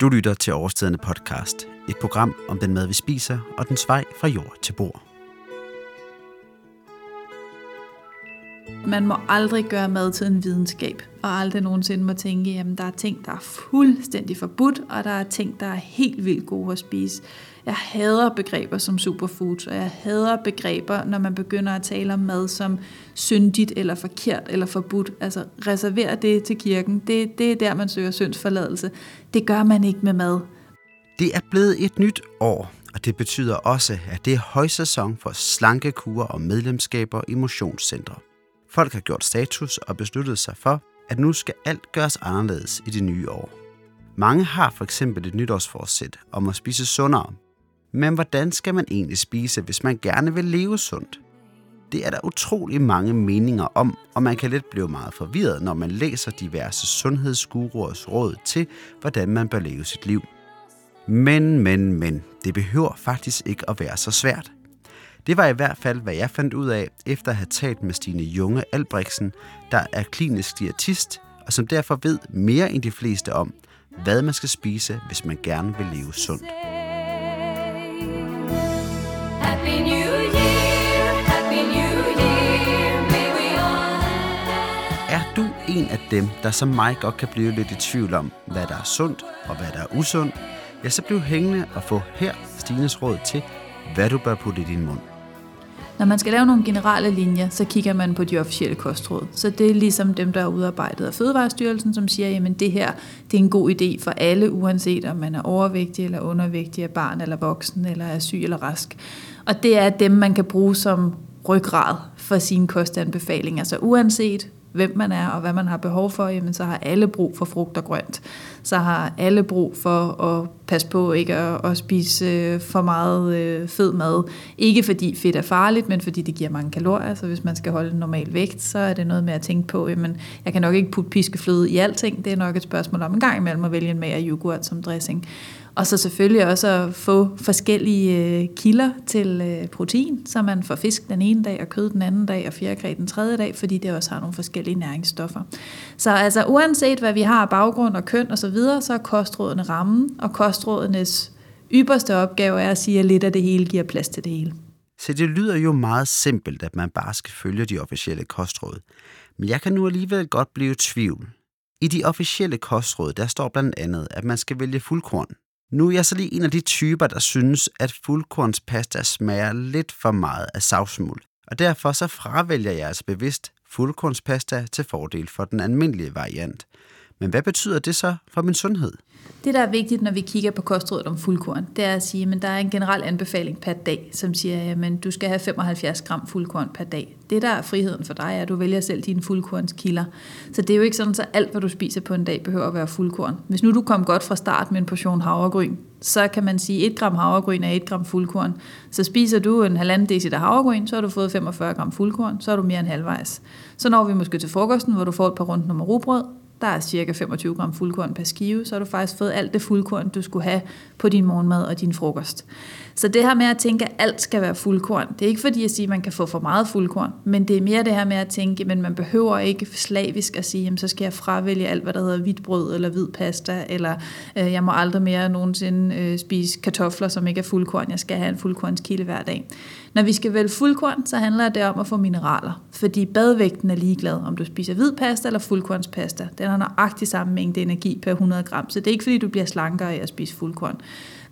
Du lytter til Overstedende podcast, et program om den mad, vi spiser og den vej fra jord til bord. Man må aldrig gøre mad til en videnskab, og aldrig nogensinde må tænke, at der er ting, der er fuldstændig forbudt, og der er ting, der er helt vildt gode at spise. Jeg hader begreber som superfoods, og jeg hader begreber, når man begynder at tale om mad som syndigt eller forkert eller forbudt. Altså reserver det til kirken. Det, det er der, man søger syndsforladelse. Det gør man ikke med mad. Det er blevet et nyt år, og det betyder også, at det er højsæson for slankekurer og medlemskaber i motionscentre. Folk har gjort status og besluttet sig for, at nu skal alt gøres anderledes i det nye år. Mange har for eksempel et nytårsforsæt om at spise sundere. Men hvordan skal man egentlig spise, hvis man gerne vil leve sundt? Det er der utrolig mange meninger om, og man kan let blive meget forvirret, når man læser diverse sundhedsguruers råd til, hvordan man bør leve sit liv. Men, men, men, det behøver faktisk ikke at være så svært. Det var i hvert fald, hvad jeg fandt ud af, efter at have talt med Stine Junge Albrechtsen, der er klinisk diætist, og som derfor ved mere end de fleste om, hvad man skal spise, hvis man gerne vil leve sundt. Happy New Er du en af dem, der som mig godt kan blive lidt i tvivl om, hvad der er sundt og hvad der er usundt, ja, så bliv hængende og få her Stines råd til, hvad du bør putte i din mund. Når man skal lave nogle generelle linjer, så kigger man på de officielle kostråd. Så det er ligesom dem, der er udarbejdet af Fødevarestyrelsen, som siger, at det her det er en god idé for alle, uanset om man er overvægtig eller undervægtig, er barn eller voksen, eller er syg eller rask. Og det er dem, man kan bruge som ryggrad for sine kostanbefalinger. Så uanset hvem man er og hvad man har behov for, jamen så har alle brug for frugt og grønt. Så har alle brug for at passe på ikke at, at spise øh, for meget øh, fed mad. Ikke fordi fedt er farligt, men fordi det giver mange kalorier. Så hvis man skal holde en normal vægt, så er det noget med at tænke på, jamen jeg kan nok ikke putte piskefløde i alting. Det er nok et spørgsmål om en gang imellem at vælge en mager yoghurt som dressing. Og så selvfølgelig også at få forskellige øh, kilder til øh, protein, så man får fisk den ene dag, og kød den anden dag, og fjerkræ den tredje dag, fordi det også har nogle forskellige næringsstoffer. Så altså uanset hvad vi har af baggrund og køn osv., så, videre, så er kostrådene rammen, og kostrådenes ypperste opgave er at sige, at lidt af det hele giver plads til det hele. Så det lyder jo meget simpelt, at man bare skal følge de officielle kostråd. Men jeg kan nu alligevel godt blive i tvivl. I de officielle kostråd, der står blandt andet, at man skal vælge fuldkorn. Nu er jeg så lige en af de typer, der synes, at fuldkornspasta smager lidt for meget af savsmuld. Og derfor så fravælger jeg altså bevidst fuldkornspasta til fordel for den almindelige variant. Men hvad betyder det så for min sundhed? Det, der er vigtigt, når vi kigger på kostrådet om fuldkorn, det er at sige, at der er en generel anbefaling per dag, som siger, at du skal have 75 gram fuldkorn per dag. Det, der er friheden for dig, er, at du vælger selv dine fuldkornskilder. Så det er jo ikke sådan, at alt, hvad du spiser på en dag, behøver at være fuldkorn. Hvis nu du kom godt fra start med en portion havregryn, så kan man sige, at 1 gram havregryn er 1 gram fuldkorn. Så spiser du en halvanden deciliter havregryn, så har du fået 45 gram fuldkorn, så er du mere end halvvejs. Så når vi måske til frokosten, hvor du får et par rundt nummer rugbrød, der er cirka 25 gram fuldkorn per skive, så har du faktisk fået alt det fuldkorn, du skulle have på din morgenmad og din frokost. Så det her med at tænke, at alt skal være fuldkorn, det er ikke fordi at sige, at man kan få for meget fuldkorn, men det er mere det her med at tænke, men man behøver ikke slavisk at sige, jamen, så skal jeg fravælge alt, hvad der hedder hvidt brød eller hvid pasta, eller øh, jeg må aldrig mere nogensinde øh, spise kartofler, som ikke er fuldkorn, jeg skal have en fuldkornskilde hver dag. Når vi skal vælge fuldkorn, så handler det om at få mineraler, fordi badvægten er ligeglad, om du spiser hvid pasta eller fuldkornspasta. Den har nøjagtig samme mængde energi per 100 gram, så det er ikke fordi, du bliver slankere af at spise fuldkorn.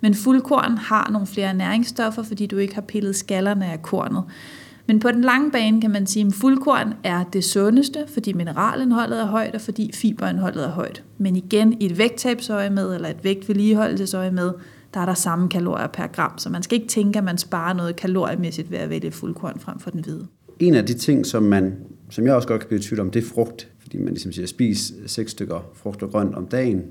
Men fuldkorn har nogle flere næringsstoffer, fordi du ikke har pillet skallerne af kornet. Men på den lange bane kan man sige, at fuldkorn er det sundeste, fordi mineralindholdet er højt, og fordi fiberindholdet er højt. Men igen, i et vægttabsøje med, eller et vægtvedligeholdelsesøje med, der er der samme kalorier per gram. Så man skal ikke tænke, at man sparer noget kaloriemæssigt ved at vælge fuldkorn frem for den hvide. En af de ting, som, man, som jeg også godt kan blive tvivl om, det er frugt. Fordi man ligesom siger, spis seks stykker frugt og grønt om dagen.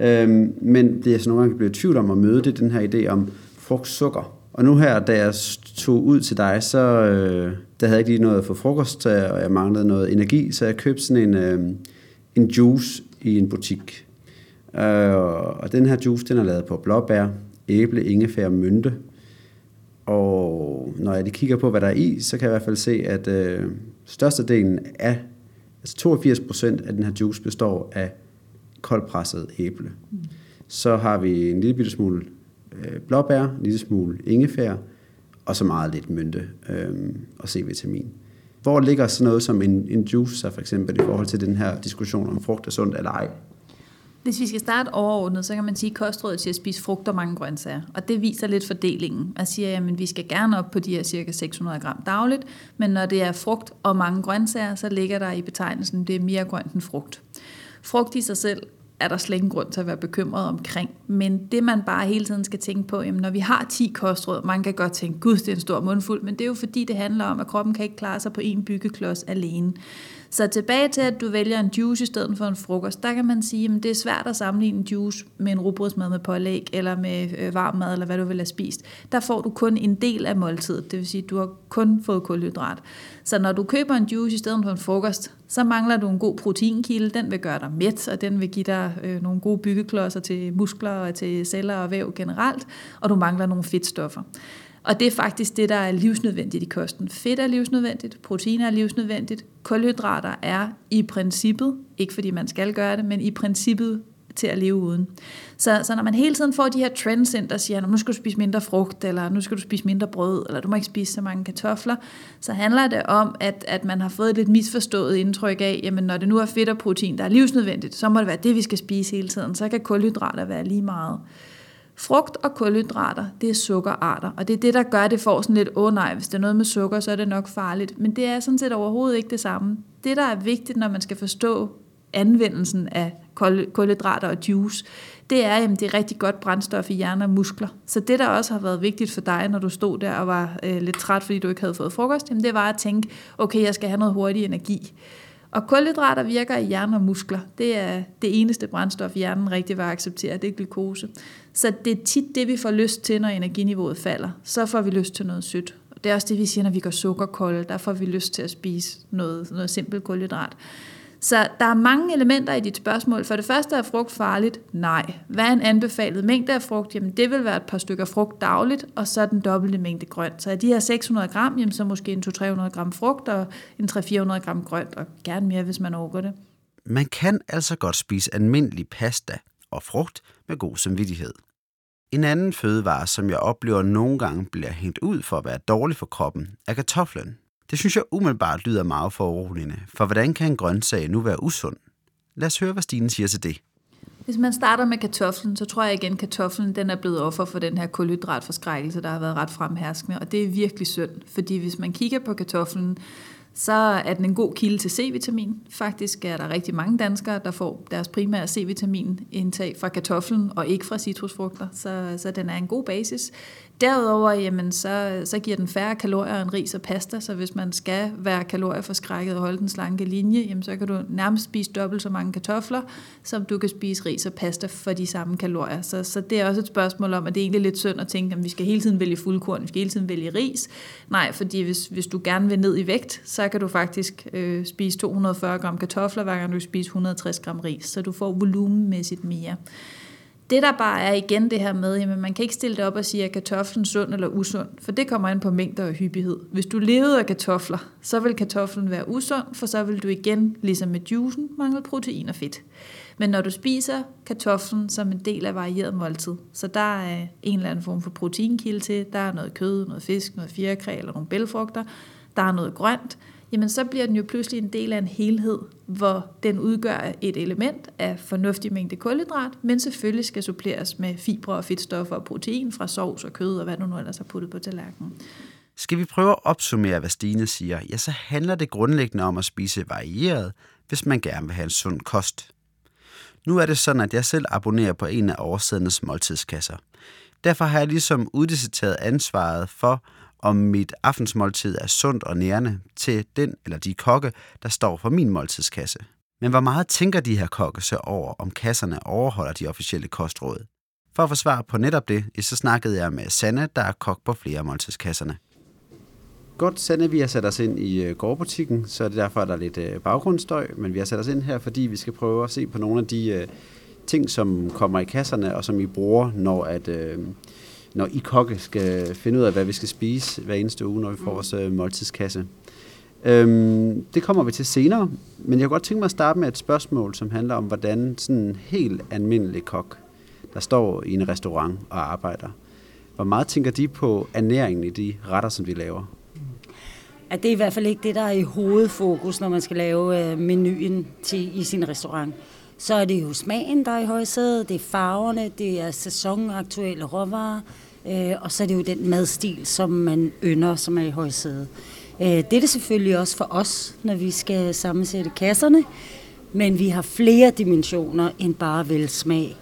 Øhm, men det er så nogle gange bliver i tvivl om at møde, det den her idé om frugtsukker. Og nu her, da jeg tog ud til dig, så øh, der havde jeg ikke lige noget for frokost, og jeg manglede noget energi, så jeg købte sådan en, øh, en juice i en butik. Øh, og den her juice, den er lavet på blåbær, æble, ingefær og mynte. Og når jeg lige kigger på, hvad der er i, så kan jeg i hvert fald se, at øh, størstedelen af, altså 82 procent af den her juice består af koldpresset æble. Mm. Så har vi en lille bitte smule øh, blåbær, en lille smule ingefær, og så meget lidt mynte øh, og C-vitamin. Hvor ligger sådan noget som en, en juice så for eksempel i forhold til den her diskussion om frugt er sundt eller ej? Hvis vi skal starte overordnet, så kan man sige, at kostrådet siger at spise frugt og mange grøntsager. Og det viser lidt fordelingen. Og siger, at vi skal gerne op på de her cirka 600 gram dagligt, men når det er frugt og mange grøntsager, så ligger der i betegnelsen, det er mere grønt end frugt. Frugt i sig selv er der slet ingen grund til at være bekymret omkring. Men det man bare hele tiden skal tænke på, jamen når vi har 10 kostråd, man kan godt tænke, gud det er en stor mundfuld, men det er jo fordi det handler om, at kroppen kan ikke klare sig på en byggeklods alene. Så tilbage til, at du vælger en juice i stedet for en frokost, der kan man sige, at det er svært at sammenligne en juice med en rugbrødsmad med pålæg, eller med øh, varm mad, eller hvad du vil have spist. Der får du kun en del af måltidet, det vil sige, at du har kun fået kulhydrat. Så når du køber en juice i stedet for en frokost, så mangler du en god proteinkilde, den vil gøre dig mæt, og den vil give dig øh, nogle gode byggeklodser til muskler og til celler og væv generelt, og du mangler nogle fedtstoffer. Og det er faktisk det, der er livsnødvendigt i kosten. Fedt er livsnødvendigt, proteiner er livsnødvendigt, kulhydrater er i princippet, ikke fordi man skal gøre det, men i princippet til at leve uden. Så, så når man hele tiden får de her trends ind, der siger, nu skal du spise mindre frugt, eller nu skal du spise mindre brød, eller du må ikke spise så mange kartofler, så handler det om, at, at man har fået et lidt misforstået indtryk af, jamen når det nu er fedt og protein, der er livsnødvendigt, så må det være det, vi skal spise hele tiden. Så kan kulhydrater være lige meget. Frugt og kulhydrater, det er sukkerarter, og det er det, der gør, at det får sådan lidt, åh oh, nej, hvis det er noget med sukker, så er det nok farligt. Men det er sådan set overhovedet ikke det samme. Det, der er vigtigt, når man skal forstå anvendelsen af kulhydrater og juice, det er, at det er rigtig godt brændstof i hjerne og muskler. Så det, der også har været vigtigt for dig, når du stod der og var øh, lidt træt, fordi du ikke havde fået frokost, jamen det var at tænke, okay, jeg skal have noget hurtig energi. Og kulhydrater virker i hjerne og muskler. Det er det eneste brændstof, hjernen rigtig vil acceptere, det er glukose. Så det er tit det, vi får lyst til, når energiniveauet falder. Så får vi lyst til noget sødt. Og det er også det, vi siger, når vi går sukkerkolde. Der får vi lyst til at spise noget, noget simpelt kulhydrat. Så der er mange elementer i dit spørgsmål. For det første er frugt farligt? Nej. Hvad er en anbefalet mængde af frugt? Jamen det vil være et par stykker frugt dagligt, og så den dobbelte mængde grønt. Så af de her 600 gram, jamen så måske en 200-300 gram frugt og en 300-400 gram grønt, og gerne mere, hvis man overgår det. Man kan altså godt spise almindelig pasta og frugt med god samvittighed. En anden fødevare, som jeg oplever nogle gange bliver hængt ud for at være dårlig for kroppen, er kartoflen. Det synes jeg umiddelbart lyder meget foruroligende, for hvordan kan en grøntsag nu være usund? Lad os høre, hvad Stine siger til det. Hvis man starter med kartoflen, så tror jeg igen, at kartoflen den er blevet offer for den her kulhydratforskrækkelse, der har været ret fremherskende, og det er virkelig synd, fordi hvis man kigger på kartoflen, så er den en god kilde til C-vitamin. Faktisk er der rigtig mange danskere, der får deres primære C-vitamin-indtag fra kartoflen og ikke fra citrusfrugter, så, så den er en god basis. Derudover, jamen, så, så giver den færre kalorier end ris og pasta, så hvis man skal være kalorieforskrækket og holde den slanke linje, jamen, så kan du nærmest spise dobbelt så mange kartofler, som du kan spise ris og pasta for de samme kalorier. Så, så det er også et spørgsmål om, at det er egentlig lidt synd at tænke, at vi skal hele tiden vælge fuldkorn, vi skal hele tiden vælge ris. Nej, fordi hvis, hvis du gerne vil ned i vægt, så kan du faktisk øh, spise 240 gram kartofler, hver gang du spiser 160 gram ris, så du får volumenmæssigt mere. Det der bare er igen det her med, at man kan ikke stille det op og sige, at kartoflen sund eller usund, for det kommer ind på mængder og hyppighed. Hvis du levede af kartofler, så vil kartoflen være usund, for så vil du igen, ligesom med juicen, mangle protein og fedt. Men når du spiser kartoflen som en del af varieret måltid, så der er en eller anden form for proteinkilde til, der er noget kød, noget fisk, noget fjerkræ eller nogle bælfrugter, der er noget grønt, jamen så bliver den jo pludselig en del af en helhed, hvor den udgør et element af fornuftig mængde kulhydrat, men selvfølgelig skal suppleres med fibre og fedtstoffer og protein fra sovs og kød og hvad du nu ellers har puttet på tallerkenen. Skal vi prøve at opsummere, hvad Stine siger, ja, så handler det grundlæggende om at spise varieret, hvis man gerne vil have en sund kost. Nu er det sådan, at jeg selv abonnerer på en af årsidernes måltidskasser. Derfor har jeg ligesom udliciteret ansvaret for om mit aftensmåltid er sundt og nærende til den eller de kokke, der står for min måltidskasse. Men hvor meget tænker de her kokke så over, om kasserne overholder de officielle kostråd? For at få svar på netop det, så snakkede jeg med Sanne, der er kok på flere måltidskasserne. Godt, Sanne, vi har sat os ind i øh, gårdbutikken, så er det derfor, at der er lidt øh, baggrundsstøj, men vi har sat os ind her, fordi vi skal prøve at se på nogle af de øh, ting, som kommer i kasserne, og som I bruger, når at, øh, når I kokke skal finde ud af, hvad vi skal spise hver eneste uge, når vi får vores øh, måltidskasse. Øhm, det kommer vi til senere, men jeg kunne godt tænke mig at starte med et spørgsmål, som handler om, hvordan sådan en helt almindelig kok, der står i en restaurant og arbejder. Hvor meget tænker de på ernæringen i de retter, som de laver? at det er i hvert fald ikke det, der er i hovedfokus, når man skal lave øh, menuen til, i sin restaurant. Så er det jo smagen, der er i højsædet, det er farverne, det er sæsonaktuelle råvarer, øh, og så er det jo den madstil, som man ynder, som er i højsædet. Øh, det er det selvfølgelig også for os, når vi skal sammensætte kasserne, men vi har flere dimensioner end bare vel smag.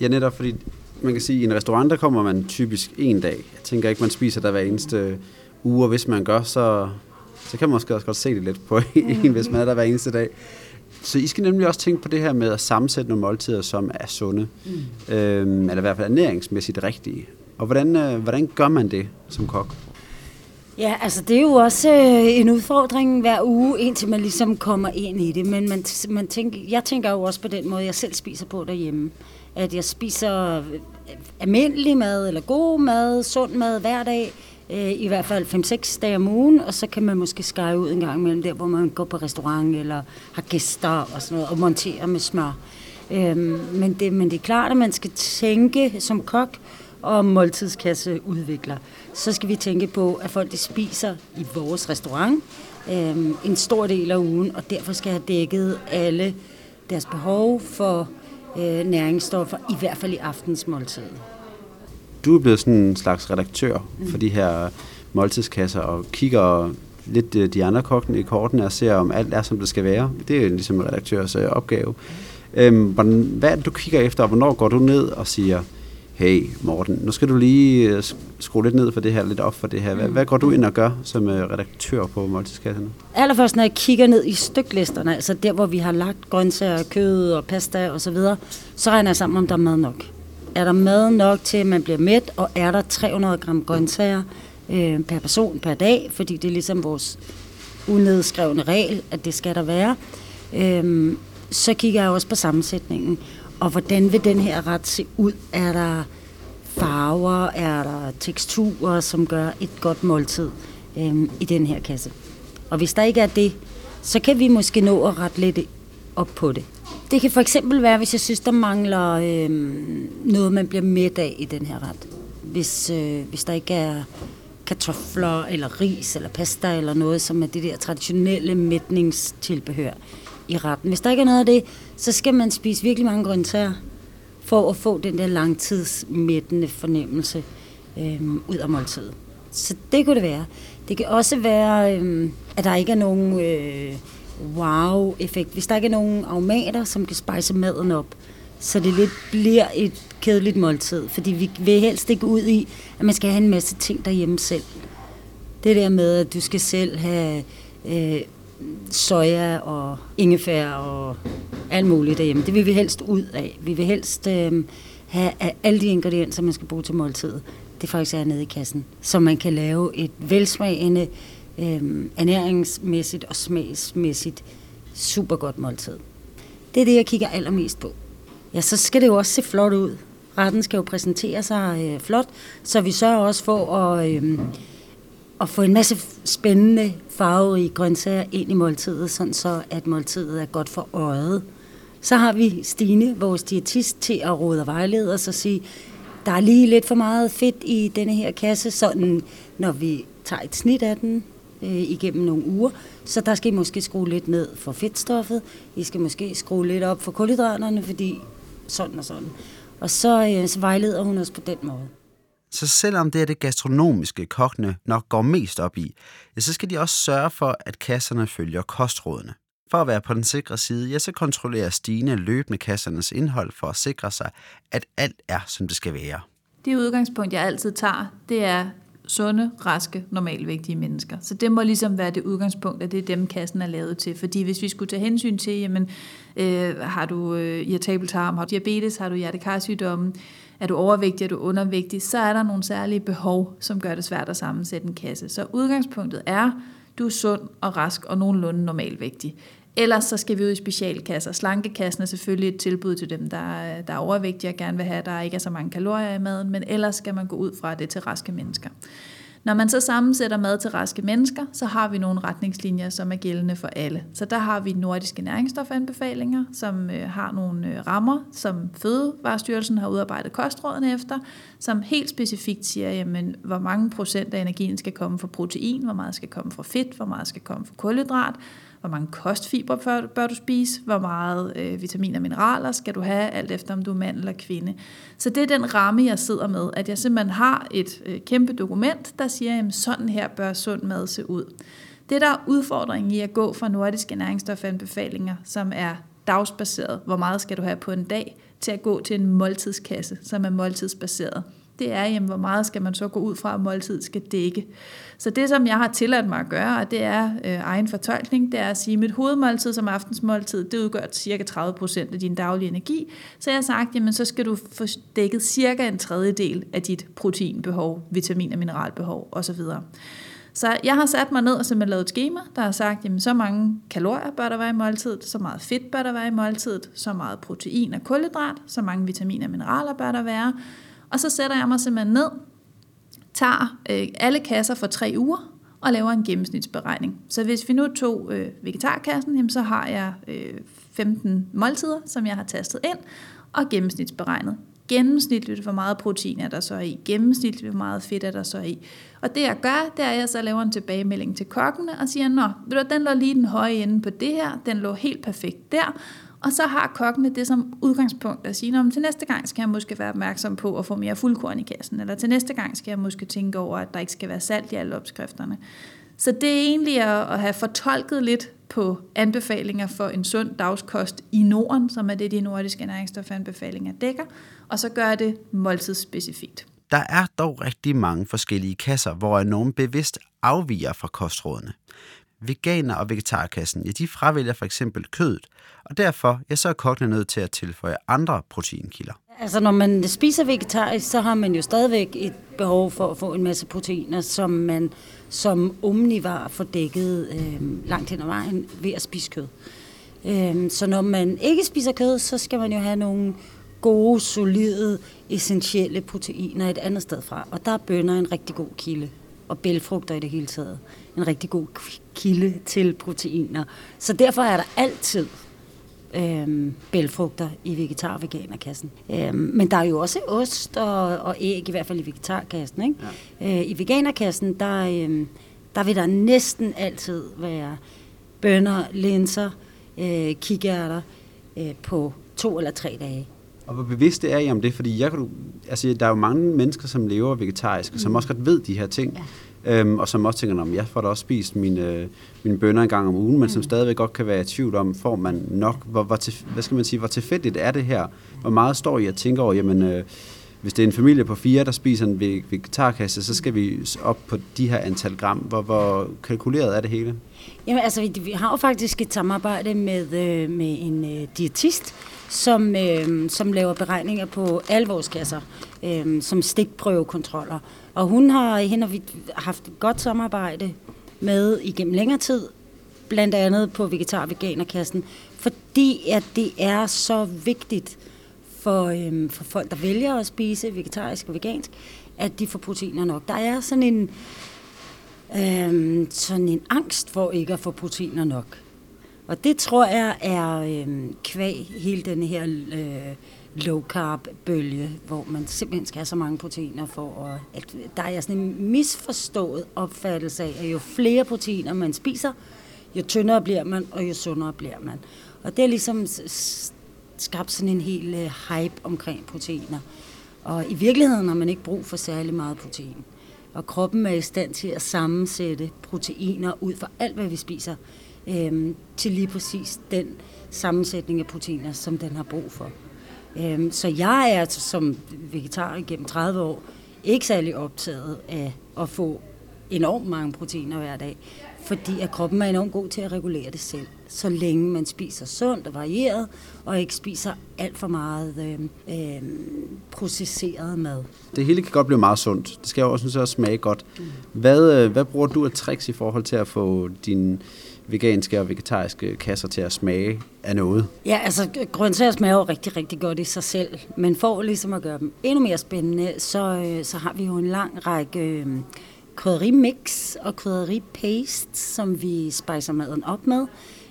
Ja, netop fordi man kan sige, at i en restaurant, der kommer man typisk en dag. Jeg tænker ikke, man spiser der hver eneste uge, og hvis man gør, så, så kan man måske også godt se det lidt på en, hvis man er der hver eneste dag. Så I skal nemlig også tænke på det her med at sammensætte nogle måltider, som er sunde, mm. øhm, eller i hvert fald ernæringsmæssigt rigtige. Og hvordan, øh, hvordan gør man det som kok? Ja, altså det er jo også øh, en udfordring hver uge, indtil man ligesom kommer ind i det. Men man, man tænker, jeg tænker jo også på den måde, jeg selv spiser på derhjemme. At jeg spiser øh, almindelig mad, eller god mad, sund mad hver dag, øh, i hvert fald 5-6 dage om ugen, og så kan man måske skære ud en gang imellem der, hvor man går på restaurant, eller har gæster og sådan noget, og montere med smør. Øhm, men, det, men det er klart, at man skal tænke som kok og måltidskasseudvikler. Så skal vi tænke på, at folk de spiser i vores restaurant øhm, en stor del af ugen, og derfor skal have dækket alle deres behov for øh, næringsstoffer, i hvert fald i aftensmåltidet. Du er blevet sådan en slags redaktør for de her måltidskasser, og kigger lidt øh, de andre kokkene i kortene og ser, om alt er, som det skal være. Det er jo ligesom en redaktørs øh, opgave. Øhm, hvordan, hvad er det, du kigger efter, og hvornår går du ned og siger, hey Morten, nu skal du lige øh, sk- skrue lidt ned for det her, lidt op for det her. Hvad, hvad går du ind og gør som øh, redaktør på måltidskasserne? Allerførst, når jeg kigger ned i styklisterne, altså der, hvor vi har lagt grøntsager, kød og pasta og så videre, så regner jeg sammen, om der er mad nok. Er der mad nok til, at man bliver mæt, og er der 300 gram grøntsager øh, per person per dag, fordi det er ligesom vores unedskrevne regel, at det skal der være. Øh, så kigger jeg også på sammensætningen. Og hvordan vil den her ret se ud? Er der farver? Er der teksturer, som gør et godt måltid øh, i den her kasse? Og hvis der ikke er det, så kan vi måske nå at rette lidt op på det. Det kan for eksempel være, hvis jeg synes, der mangler øh, noget, man bliver med af i den her ret. Hvis, øh, hvis der ikke er kartofler eller ris eller pasta eller noget, som er det der traditionelle mætningstilbehør i retten. Hvis der ikke er noget af det, så skal man spise virkelig mange grøntsager for at få den der langtidsmættende fornemmelse øh, ud af måltidet. Så det kunne det være. Det kan også være, øh, at der ikke er nogen øh, wow-effekt. Hvis der ikke er nogen aromater, som kan spejse maden op, så det lidt bliver et kedeligt måltid. Fordi vi vil helst ikke ud i, at man skal have en masse ting derhjemme selv. Det der med, at du skal selv have øh, soja og ingefær og alt muligt derhjemme, det vil vi helst ud af. Vi vil helst øh, have alle de ingredienser, man skal bruge til måltidet. Det faktisk er nede i kassen, så man kan lave et velsmagende, øh, Øhm, ernæringsmæssigt og smagsmæssigt super godt måltid. Det er det, jeg kigger allermest på. Ja, så skal det jo også se flot ud. Retten skal jo præsentere sig øh, flot, så vi sørger også for at, øh, at få en masse spændende farverige grøntsager ind i måltidet, sådan så at måltidet er godt for øjet. Så har vi Stine, vores diætist, til at råde og vejlede os og sige, der er lige lidt for meget fedt i denne her kasse, sådan når vi tager et snit af den øh, igennem nogle uger, så der skal I måske skrue lidt ned for fedtstoffet, I skal måske skrue lidt op for kulhydraterne, fordi sådan og sådan. Og så, øh, så vejleder hun os på den måde. Så selvom det er det gastronomiske, kokkene nok går mest op i, ja, så skal de også sørge for, at kasserne følger kostrådene. For at være på den sikre side, ja, så kontrollerer Stine løbende kassernes indhold for at sikre sig, at alt er, som det skal være. Det udgangspunkt, jeg altid tager, det er sunde, raske, normalvægtige mennesker. Så det må ligesom være det udgangspunkt, at det er dem, kassen er lavet til. Fordi hvis vi skulle tage hensyn til, jamen, øh, har du øh, irritabel tarm, har du diabetes, har du hjertekarsygdomme, er du overvægtig, er du undervægtig, så er der nogle særlige behov, som gør det svært at sammensætte en kasse. Så udgangspunktet er, du er sund og rask og nogenlunde normalvægtig. Ellers så skal vi ud i specialkasser. Slankekassen er selvfølgelig et tilbud til dem, der der er overvægtige og gerne vil have, at der ikke er så mange kalorier i maden, men ellers skal man gå ud fra det til raske mennesker. Når man så sammensætter mad til raske mennesker, så har vi nogle retningslinjer, som er gældende for alle. Så der har vi nordiske næringsstofanbefalinger, som øh, har nogle øh, rammer, som Fødevarestyrelsen har udarbejdet kostrådene efter, som helt specifikt siger, jamen, hvor mange procent af energien skal komme fra protein, hvor meget skal komme fra fedt, hvor meget skal komme fra kulhydrat, hvor mange kostfibre bør, bør du spise, hvor meget øh, vitaminer og mineraler skal du have, alt efter om du er mand eller kvinde. Så det er den ramme, jeg sidder med, at jeg simpelthen har et øh, kæmpe dokument, der siger, at sådan her bør sund mad se ud. Det der er udfordringen i at gå fra nordiske næringsstofanbefalinger, som er dagsbaseret, hvor meget skal du have på en dag, til at gå til en måltidskasse, som er måltidsbaseret det er, jamen, hvor meget skal man så gå ud fra, at måltid skal dække. Så det, som jeg har tilladt mig at gøre, og det er øh, egen fortolkning, det er at sige, at mit hovedmåltid som aftensmåltid, det udgør cirka 30 procent af din daglige energi. Så jeg har sagt, jamen så skal du få dækket cirka en tredjedel af dit proteinbehov, vitamin- og mineralbehov osv. Så jeg har sat mig ned og simpelthen lavet et schema, der har sagt, jamen så mange kalorier bør der være i måltidet, så meget fedt bør der være i måltidet, så meget protein og kulhydrat, så mange vitaminer og mineraler bør der være, og så sætter jeg mig simpelthen ned, tager øh, alle kasser for tre uger, og laver en gennemsnitsberegning. Så hvis vi nu tog øh, vegetarkassen, jamen, så har jeg øh, 15 måltider, som jeg har tastet ind, og gennemsnitsberegnet. Gennemsnitligt, hvor meget protein er der så i. Gennemsnitligt, hvor meget fedt er der så i. Og det jeg gør, det er, at jeg så laver en tilbagemelding til kokkene og siger, nå, den lå lige den høje ende på det her, den lå helt perfekt der, og så har kokkene det som udgangspunkt at sige, til næste gang skal jeg måske være opmærksom på at få mere fuldkorn i kassen, eller til næste gang skal jeg måske tænke over, at der ikke skal være salt i alle opskrifterne. Så det er egentlig at, have fortolket lidt på anbefalinger for en sund dagskost i Norden, som er det, de nordiske næringsstofanbefalinger dækker, og så gør det måltidsspecifikt. Der er dog rigtig mange forskellige kasser, hvor nogen bevidst afviger fra kostrådene. Veganer og vegetarkassen, ja, de fravælger for eksempel kødet, og derfor ja, så er kokkene nødt til at tilføje andre proteinkilder. Altså når man spiser vegetarisk, så har man jo stadigvæk et behov for at få en masse proteiner, som man som omnivar får dækket øh, langt hen ad vejen ved at spise kød. Øh, så når man ikke spiser kød, så skal man jo have nogle gode, solide, essentielle proteiner et andet sted fra. Og der er bønner en rigtig god kilde, og bælfrugter i det hele taget en rigtig god kilde til proteiner. Så derfor er der altid øhm, bælfrugter i vegetar- og veganerkassen. Øhm, men der er jo også ost og, og æg, i hvert fald i vegetarkassen. Ikke? Ja. Øh, I veganerkassen, der, øhm, der vil der næsten altid være bønner, linser, øh, kikærter øh, på to eller tre dage. Og hvor bevidst er I om det? Fordi jeg kan, altså, der er jo mange mennesker, som lever vegetarisk, mm. som også godt ved de her ting. Ja. Øhm, og som også tænker, at jeg får da også spist mine, mine bønner en gang om ugen, men som mm. stadigvæk godt kan være i tvivl om, får man nok, hvor, hvor til, hvad skal man sige, hvor tilfældigt er det her? Hvor meget står I at tænke over, jamen, øh, hvis det er en familie på fire, der spiser en vegetarkasse, så skal vi op på de her antal gram. Hvor, hvor kalkuleret er det hele? Jamen altså, vi, vi har jo faktisk et samarbejde med, øh, med en øh, diætist, som, øh, som laver beregninger på alle vores kasser, øh, som stikprøvekontroller. Og hun har, hende har vi haft et godt samarbejde med igennem længere tid, blandt andet på vegetar- og veganerkassen, fordi at det er så vigtigt for, øhm, for folk, der vælger at spise vegetarisk og vegansk, at de får proteiner nok. Der er sådan en, øhm, sådan en angst for ikke at få proteiner nok. Og det tror jeg er øhm, kvæg hele den her øh, low carb bølge, hvor man simpelthen skal have så mange proteiner for at, at der er sådan en misforstået opfattelse af, at jo flere proteiner man spiser, jo tyndere bliver man, og jo sundere bliver man. Og det er ligesom skabt sådan en hel øh, hype omkring proteiner. Og i virkeligheden har man ikke brug for særlig meget protein. Og kroppen er i stand til at sammensætte proteiner ud fra alt, hvad vi spiser, øh, til lige præcis den sammensætning af proteiner, som den har brug for. Øh, så jeg er altså som vegetar gennem 30 år ikke særlig optaget af at få enormt mange proteiner hver dag, fordi at kroppen er enormt god til at regulere det selv, så længe man spiser sundt og varieret, og ikke spiser alt for meget øh, øh, processeret mad. Det hele kan godt blive meget sundt. Det skal jo også, også smage godt. Hvad, øh, hvad bruger du af tricks i forhold til at få din veganske og vegetariske kasser til at smage af noget? Ja, altså grøntsager smager jo rigtig, rigtig godt i sig selv, men for ligesom at gøre dem endnu mere spændende, så, øh, så har vi jo en lang række øh, krydderimix og krydderipaste, som vi spiser maden op med.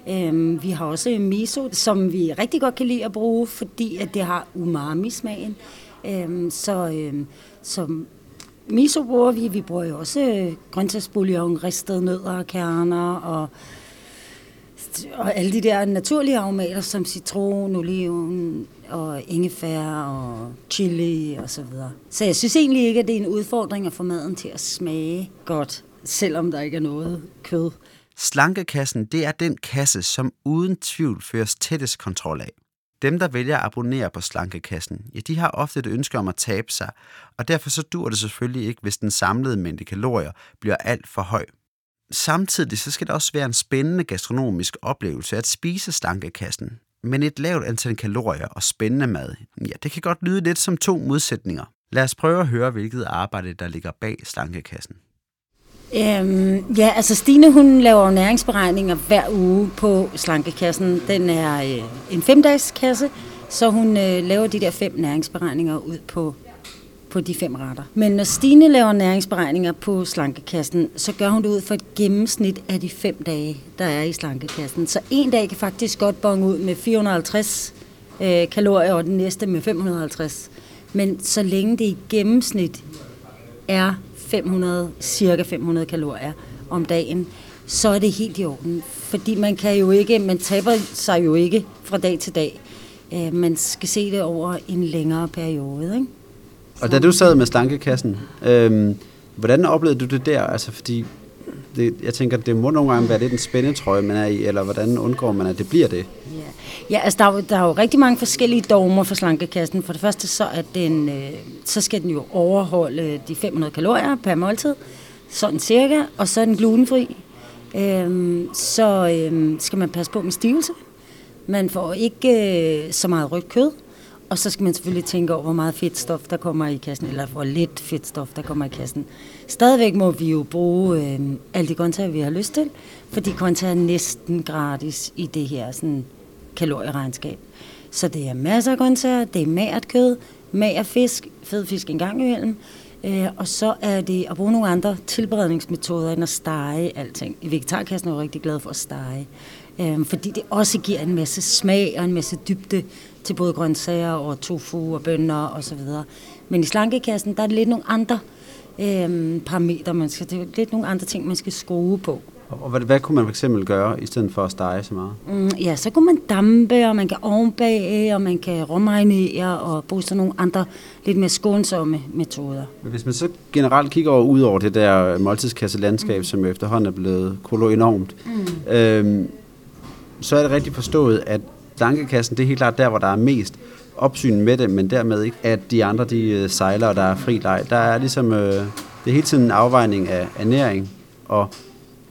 Øhm, vi har også miso, som vi rigtig godt kan lide at bruge, fordi at det har umami-smagen. Øhm, så, øhm, så miso bruger vi. Vi bruger jo også øh, grøntsagsbouillon, ristede nødder og kerner og og alle de der naturlige aromater som citron, oliven og ingefær og chili og så videre. Så jeg synes egentlig ikke, at det er en udfordring at få maden til at smage godt, selvom der ikke er noget kød. Slankekassen, det er den kasse, som uden tvivl føres tættest kontrol af. Dem, der vælger at abonnere på Slankekassen, ja, de har ofte et ønske om at tabe sig, og derfor så dur det selvfølgelig ikke, hvis den samlede mængde kalorier bliver alt for høj. Samtidig så skal det også være en spændende gastronomisk oplevelse at spise Slankekassen. Men et lavt antal kalorier og spændende mad, ja, det kan godt lyde lidt som to modsætninger. Lad os prøve at høre, hvilket arbejde, der ligger bag Slankekassen. Øhm, ja, altså Stine hun laver næringsberegninger hver uge på slankekassen. Den er øh, en femdagskasse, så hun øh, laver de der fem næringsberegninger ud på, på de fem retter. Men når Stine laver næringsberegninger på slankekassen, så gør hun det ud for et gennemsnit af de fem dage, der er i slankekassen. Så en dag kan faktisk godt bonge ud med 450 øh, kalorier, og den næste med 550. Men så længe det i gennemsnit er 500, cirka 500 kalorier om dagen, så er det helt i orden. Fordi man kan jo ikke, man taber sig jo ikke fra dag til dag. Øh, man skal se det over en længere periode. Ikke? Og da du sad med slankekassen, øhm, hvordan oplevede du det der? Altså fordi, det, jeg tænker, det må nogle gange være lidt en spændetrøje, man er i, eller hvordan undgår man, at det bliver det? Ja, ja altså der er, jo, der er jo rigtig mange forskellige dogmer for slankekassen. For det første så, er den, øh, så skal den jo overholde de 500 kalorier per måltid, sådan cirka, og så er den glutenfri. Øhm, så øhm, skal man passe på med stivelse. Man får ikke øh, så meget rødt kød. Og så skal man selvfølgelig tænke over, hvor meget fedtstof der kommer i kassen, eller hvor lidt fedtstof der kommer i kassen. Stadigvæk må vi jo bruge øh, alle de grøntsager, vi har lyst til, fordi grøntsager er næsten gratis i det her sådan, kalorieregnskab. Så det er masser af grøntsager, det er magert kød, mager fisk, fed fisk en gang imellem, øh, og så er det at bruge nogle andre tilberedningsmetoder end at stege alting. I vegetarkassen er jeg rigtig glad for at stege, øh, fordi det også giver en masse smag og en masse dybde til både grøntsager og tofu og bønner og så videre. Men i slankekassen, der er det lidt nogle andre øh, parametre, man skal, det er lidt nogle andre ting, man skal skrue på. Og hvad, hvad kunne man for eksempel gøre, i stedet for at stege så meget? Mm, ja, så kunne man dampe, og man kan ovenbage, og man kan rummarinere, og bruge sådan nogle andre lidt mere skånsomme metoder. Men hvis man så generelt kigger over, ud over det der måltidskasselandskab, mm. som efterhånden er blevet kolo enormt, mm. øhm, så er det rigtig forstået, at slankekassen, det er helt klart der, hvor der er mest opsyn med det, men dermed ikke, at de andre, de øh, sejler, og der er fri leg. Der er ligesom, øh, det er hele tiden en afvejning af ernæring og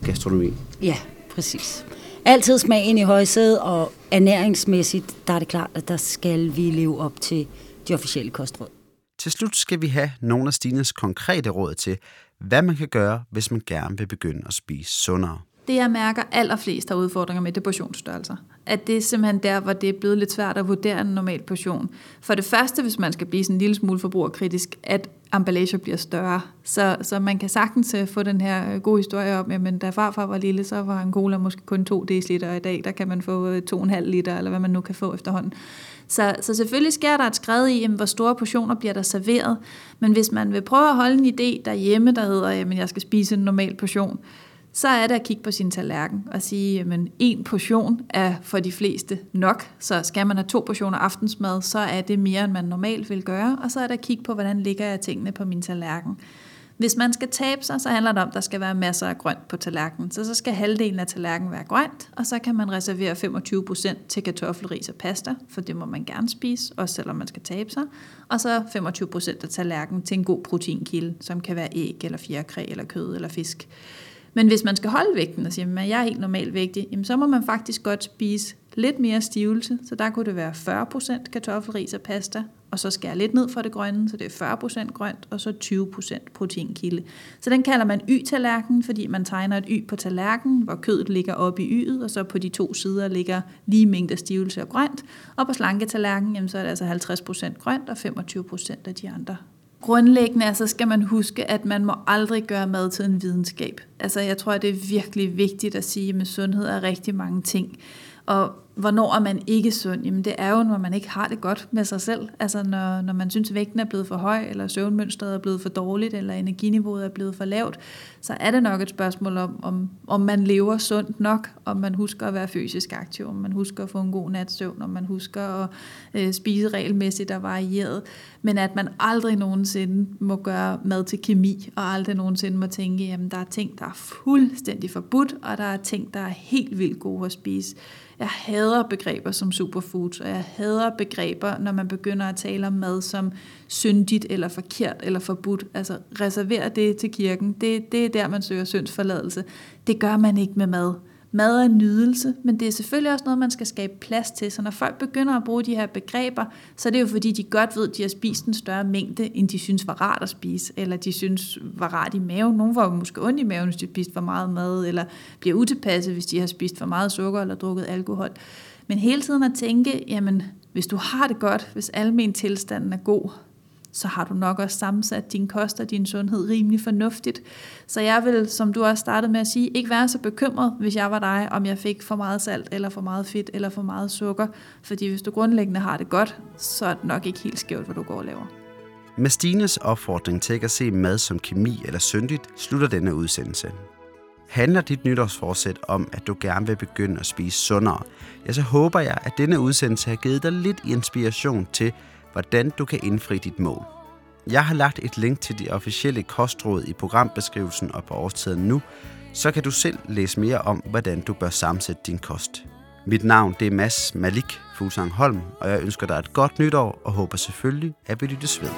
gastronomi. Ja, præcis. Altid smagen i højsædet, og ernæringsmæssigt, der er det klart, at der skal vi leve op til de officielle kostråd. Til slut skal vi have nogle af Stines konkrete råd til, hvad man kan gøre, hvis man gerne vil begynde at spise sundere. Det jeg mærker allerflest har udfordringer med, det er portionsstørrelser. At det er simpelthen der, hvor det er blevet lidt svært at vurdere en normal portion. For det første, hvis man skal blive sådan en lille smule forbrugerkritisk, at emballager bliver større. Så, så man kan sagtens øh, få den her øh, gode historie om, jamen da farfar var lille, så var en cola måske kun 2 dl, og i dag der kan man få øh, 2,5 liter, eller hvad man nu kan få efterhånden. Så, så selvfølgelig sker der et skred i, jamen, hvor store portioner bliver der serveret. Men hvis man vil prøve at holde en idé derhjemme, der hedder, at jeg skal spise en normal portion, så er det at kigge på sin tallerken og sige, at en portion er for de fleste nok. Så skal man have to portioner aftensmad, så er det mere, end man normalt vil gøre. Og så er det at kigge på, hvordan ligger jeg tingene på min tallerken. Hvis man skal tabe sig, så handler det om, at der skal være masser af grønt på tallerkenen. Så så skal halvdelen af tallerkenen være grønt, og så kan man reservere 25% til kartoffelris og pasta, for det må man gerne spise, også selvom man skal tabe sig. Og så 25% af tallerkenen til en god proteinkilde, som kan være æg, eller fjerkræ, eller kød, eller fisk. Men hvis man skal holde vægten og sige, at jeg er helt normalt vægtig, jamen så må man faktisk godt spise lidt mere stivelse. Så der kunne det være 40% kartoffelris og pasta, og så skære lidt ned fra det grønne, så det er 40% grønt, og så 20% proteinkilde. Så den kalder man y-tallerken, fordi man tegner et y på tallerkenen, hvor kødet ligger oppe i y'et, og så på de to sider ligger lige mængder stivelse og grønt. Og på slanketallerkenen, jamen, så er det altså 50% grønt og 25% af de andre Grundlæggende altså skal man huske, at man må aldrig gøre mad til en videnskab. Altså jeg tror, at det er virkelig vigtigt at sige, at med sundhed er rigtig mange ting. Og hvornår er man ikke sund? Jamen det er jo, når man ikke har det godt med sig selv. Altså når, når man synes, at vægten er blevet for høj, eller søvnmønstret er blevet for dårligt, eller energiniveauet er blevet for lavt, så er det nok et spørgsmål om, om, om man lever sundt nok, om man husker at være fysisk aktiv, om man husker at få en god nats søvn, om man husker at øh, spise regelmæssigt og varieret. Men at man aldrig nogensinde må gøre mad til kemi, og aldrig nogensinde må tænke, jamen der er ting, der er fuldstændig forbudt, og der er ting, der er helt vildt gode at spise. Jeg hader begreber som superfoods, og jeg hader begreber, når man begynder at tale om mad som syndigt eller forkert eller forbudt. Altså reserver det til kirken. Det, det er der, man søger syndsforladelse. Det gør man ikke med mad. Mad er en nydelse, men det er selvfølgelig også noget, man skal skabe plads til. Så når folk begynder at bruge de her begreber, så er det jo fordi, de godt ved, at de har spist en større mængde, end de synes var rart at spise, eller de synes var rart i maven. Nogle var måske ondt i maven, hvis de spiste spist for meget mad, eller bliver utilpasset, hvis de har spist for meget sukker eller drukket alkohol. Men hele tiden at tænke, jamen, hvis du har det godt, hvis almen tilstanden er god, så har du nok også sammensat din kost og din sundhed rimelig fornuftigt. Så jeg vil, som du også startede med at sige, ikke være så bekymret, hvis jeg var dig, om jeg fik for meget salt, eller for meget fedt, eller for meget sukker. Fordi hvis du grundlæggende har det godt, så er det nok ikke helt skævt, hvad du går og laver. Med Stines opfordring til ikke at se mad som kemi eller syndigt, slutter denne udsendelse. Handler dit nytårsforsæt om, at du gerne vil begynde at spise sundere, ja, så håber jeg, at denne udsendelse har givet dig lidt inspiration til, hvordan du kan indfri dit mål. Jeg har lagt et link til de officielle kostråd i programbeskrivelsen og på årstiden nu, så kan du selv læse mere om, hvordan du bør sammensætte din kost. Mit navn det er Mads Malik Fusang Holm, og jeg ønsker dig et godt nytår og håber selvfølgelig, at vi lyttes ved.